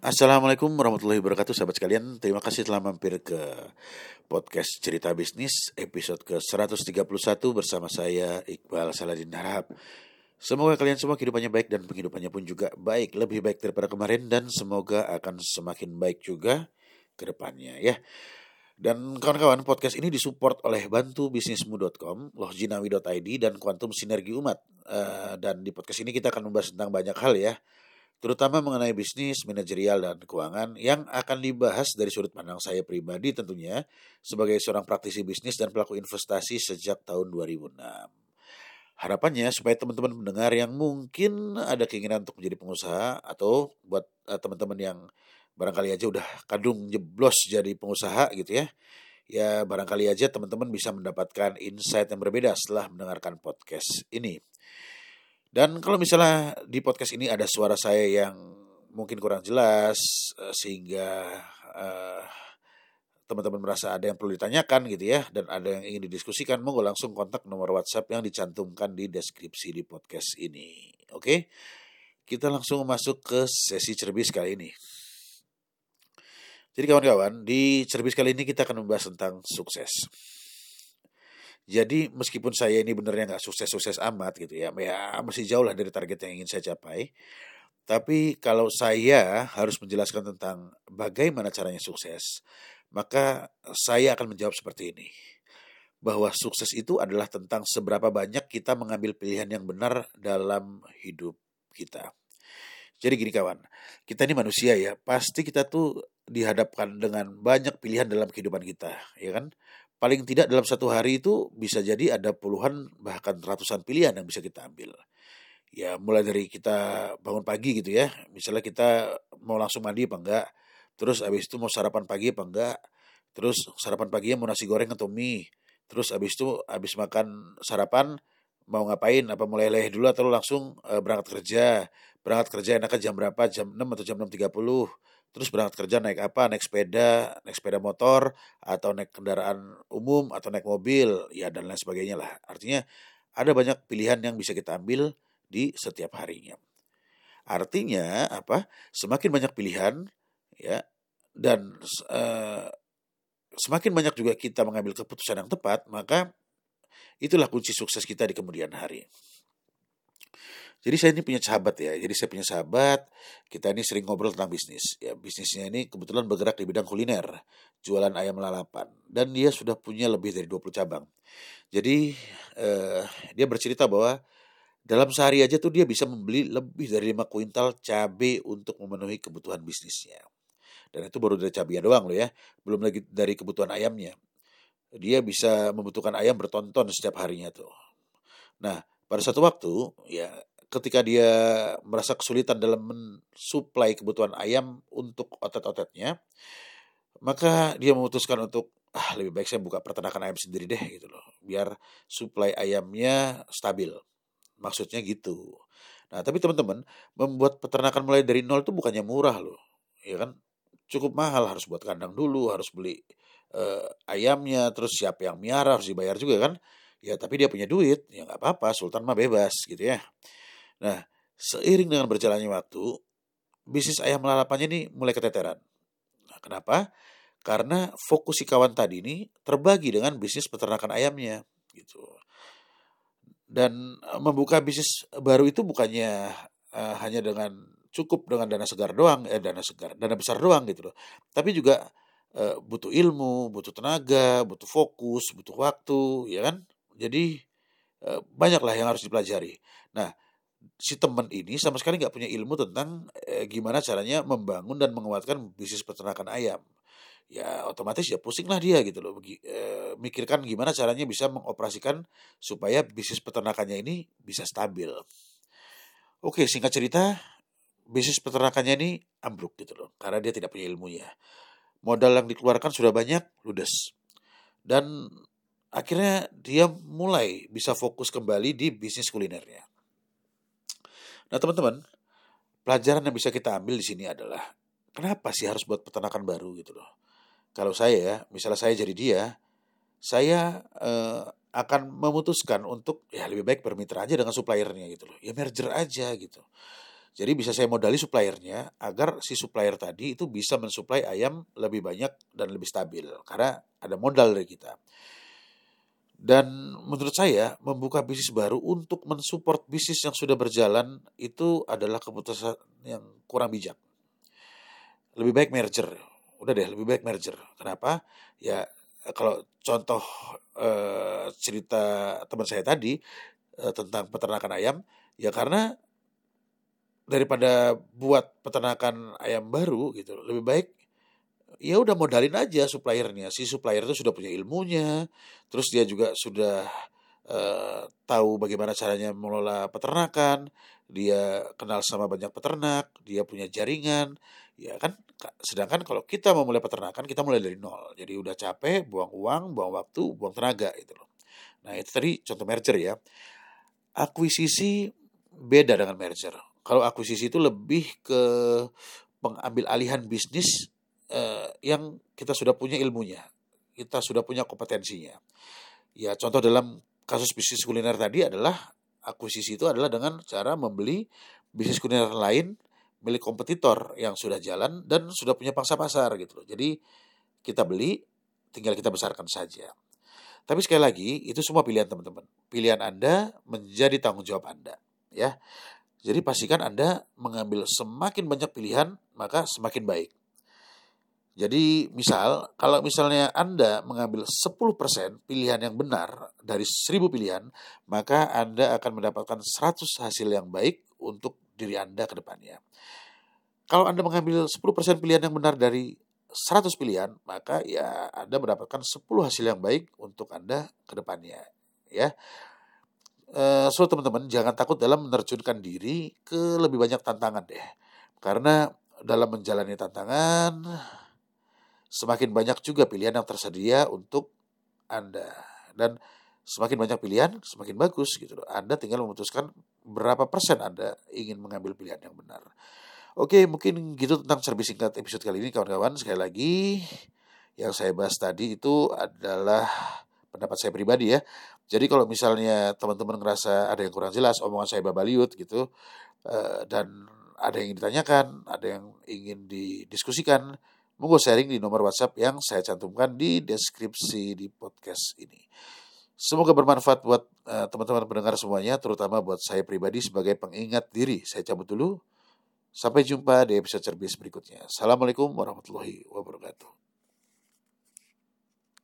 Assalamualaikum warahmatullahi wabarakatuh sahabat sekalian. Terima kasih telah mampir ke podcast cerita bisnis episode ke-131 bersama saya Iqbal Saladin Harap Semoga kalian semua kehidupannya baik dan penghidupannya pun juga baik. Lebih baik daripada kemarin dan semoga akan semakin baik juga ke depannya ya. Dan kawan-kawan, podcast ini disupport oleh bantubisnismu.com, lohjinawi.id, dan Quantum Sinergi Umat. Uh, dan di podcast ini kita akan membahas tentang banyak hal ya terutama mengenai bisnis, manajerial, dan keuangan yang akan dibahas dari sudut pandang saya pribadi tentunya sebagai seorang praktisi bisnis dan pelaku investasi sejak tahun 2006. Harapannya supaya teman-teman mendengar yang mungkin ada keinginan untuk menjadi pengusaha atau buat uh, teman-teman yang barangkali aja udah kadung jeblos jadi pengusaha gitu ya. Ya barangkali aja teman-teman bisa mendapatkan insight yang berbeda setelah mendengarkan podcast ini. Dan kalau misalnya di podcast ini ada suara saya yang mungkin kurang jelas eh, sehingga uh, teman-teman merasa ada yang perlu ditanyakan gitu ya dan ada yang ingin didiskusikan monggo langsung kontak nomor WhatsApp yang dicantumkan di deskripsi di podcast ini. Oke. Kita langsung masuk ke sesi cerbis kali ini. Jadi kawan-kawan, di cerbis kali ini kita akan membahas tentang sukses. Jadi meskipun saya ini benernya nggak sukses-sukses amat gitu ya, ya masih jauh lah dari target yang ingin saya capai. Tapi kalau saya harus menjelaskan tentang bagaimana caranya sukses, maka saya akan menjawab seperti ini. Bahwa sukses itu adalah tentang seberapa banyak kita mengambil pilihan yang benar dalam hidup kita. Jadi gini kawan, kita ini manusia ya, pasti kita tuh dihadapkan dengan banyak pilihan dalam kehidupan kita, ya kan? Paling tidak dalam satu hari itu bisa jadi ada puluhan bahkan ratusan pilihan yang bisa kita ambil. Ya mulai dari kita bangun pagi gitu ya, misalnya kita mau langsung mandi apa enggak, terus abis itu mau sarapan pagi apa enggak, terus sarapan paginya mau nasi goreng atau mie, terus abis itu abis makan sarapan mau ngapain, apa mulai leleh dulu atau langsung uh, berangkat kerja, berangkat kerja enaknya jam berapa, jam 6 atau jam 6.30, terus berangkat kerja naik apa? Naik sepeda naik sepeda motor atau naik kendaraan umum atau naik mobil ya dan lain sebagainya lah. Artinya ada banyak pilihan yang bisa kita ambil di setiap harinya. Artinya apa? Semakin banyak pilihan ya dan uh, semakin banyak juga kita mengambil keputusan yang tepat maka itulah kunci sukses kita di kemudian hari jadi saya ini punya sahabat ya. Jadi saya punya sahabat, kita ini sering ngobrol tentang bisnis. Ya, bisnisnya ini kebetulan bergerak di bidang kuliner, jualan ayam lalapan. Dan dia sudah punya lebih dari 20 cabang. Jadi eh, dia bercerita bahwa dalam sehari aja tuh dia bisa membeli lebih dari 5 kuintal cabai untuk memenuhi kebutuhan bisnisnya. Dan itu baru dari cabenya doang loh ya, belum lagi dari kebutuhan ayamnya. Dia bisa membutuhkan ayam bertonton setiap harinya tuh. Nah, pada satu waktu ya ketika dia merasa kesulitan dalam mensuplai kebutuhan ayam untuk otot-ototnya, maka dia memutuskan untuk ah lebih baik saya buka peternakan ayam sendiri deh gitu loh, biar suplai ayamnya stabil. Maksudnya gitu. Nah, tapi teman-teman, membuat peternakan mulai dari nol itu bukannya murah loh. Ya kan? Cukup mahal, harus buat kandang dulu, harus beli uh, ayamnya, terus siapa yang miara harus dibayar juga kan? Ya, tapi dia punya duit, ya nggak apa-apa, Sultan mah bebas gitu ya. Nah, seiring dengan berjalannya waktu, bisnis ayam lalapannya ini mulai keteteran. Nah, kenapa? Karena fokus si kawan tadi ini terbagi dengan bisnis peternakan ayamnya gitu. Dan eh, membuka bisnis baru itu bukannya uh, hanya dengan cukup dengan dana segar doang, eh dana segar, dana besar doang gitu loh. Tapi juga uh, butuh ilmu, butuh tenaga, butuh fokus, butuh waktu, ya kan? Jadi uh, banyaklah yang harus dipelajari. Nah, si teman ini sama sekali nggak punya ilmu tentang eh, gimana caranya membangun dan menguatkan bisnis peternakan ayam. Ya otomatis ya pusing lah dia gitu loh eh, mikirkan gimana caranya bisa mengoperasikan supaya bisnis peternakannya ini bisa stabil. Oke singkat cerita bisnis peternakannya ini ambruk gitu loh karena dia tidak punya ilmunya. Modal yang dikeluarkan sudah banyak ludes. Dan akhirnya dia mulai bisa fokus kembali di bisnis kulinernya Nah teman-teman, pelajaran yang bisa kita ambil di sini adalah kenapa sih harus buat peternakan baru gitu loh. Kalau saya ya, misalnya saya jadi dia, saya eh, akan memutuskan untuk ya lebih baik bermitra aja dengan suppliernya gitu loh. Ya merger aja gitu. Jadi bisa saya modali suppliernya agar si supplier tadi itu bisa mensuplai ayam lebih banyak dan lebih stabil karena ada modal dari kita. Dan menurut saya membuka bisnis baru untuk mensupport bisnis yang sudah berjalan itu adalah keputusan yang kurang bijak. Lebih baik merger. Udah deh, lebih baik merger. Kenapa? Ya kalau contoh eh, cerita teman saya tadi eh, tentang peternakan ayam, ya karena daripada buat peternakan ayam baru gitu, lebih baik ya udah modalin aja suppliernya. Si supplier itu sudah punya ilmunya, terus dia juga sudah uh, tahu bagaimana caranya mengelola peternakan, dia kenal sama banyak peternak, dia punya jaringan, ya kan. Sedangkan kalau kita mau mulai peternakan, kita mulai dari nol. Jadi udah capek, buang uang, buang waktu, buang tenaga itu loh. Nah itu tadi contoh merger ya. Akuisisi beda dengan merger. Kalau akuisisi itu lebih ke pengambil alihan bisnis eh, yang kita sudah punya ilmunya, kita sudah punya kompetensinya. Ya contoh dalam kasus bisnis kuliner tadi adalah akuisisi itu adalah dengan cara membeli bisnis kuliner lain milik kompetitor yang sudah jalan dan sudah punya pangsa pasar gitu loh. Jadi kita beli, tinggal kita besarkan saja. Tapi sekali lagi itu semua pilihan teman-teman. Pilihan Anda menjadi tanggung jawab Anda, ya. Jadi pastikan Anda mengambil semakin banyak pilihan maka semakin baik. Jadi misal, kalau misalnya Anda mengambil 10% pilihan yang benar dari 1000 pilihan, maka Anda akan mendapatkan 100 hasil yang baik untuk diri Anda ke depannya. Kalau Anda mengambil 10% pilihan yang benar dari 100 pilihan, maka ya Anda mendapatkan 10 hasil yang baik untuk Anda ke depannya. Ya. Uh, so teman-teman jangan takut dalam menerjunkan diri ke lebih banyak tantangan deh. Karena dalam menjalani tantangan semakin banyak juga pilihan yang tersedia untuk Anda. Dan semakin banyak pilihan, semakin bagus gitu loh. Anda tinggal memutuskan berapa persen Anda ingin mengambil pilihan yang benar. Oke, mungkin gitu tentang servis singkat episode kali ini kawan-kawan. Sekali lagi, yang saya bahas tadi itu adalah pendapat saya pribadi ya. Jadi kalau misalnya teman-teman ngerasa ada yang kurang jelas, omongan saya babaliut gitu, eh, dan ada yang ingin ditanyakan, ada yang ingin didiskusikan, Monggo sharing di nomor WhatsApp yang saya cantumkan di deskripsi di podcast ini. Semoga bermanfaat buat uh, teman-teman pendengar semuanya, terutama buat saya pribadi sebagai pengingat diri. Saya cabut dulu. Sampai jumpa di episode cerbis berikutnya. Assalamualaikum warahmatullahi wabarakatuh.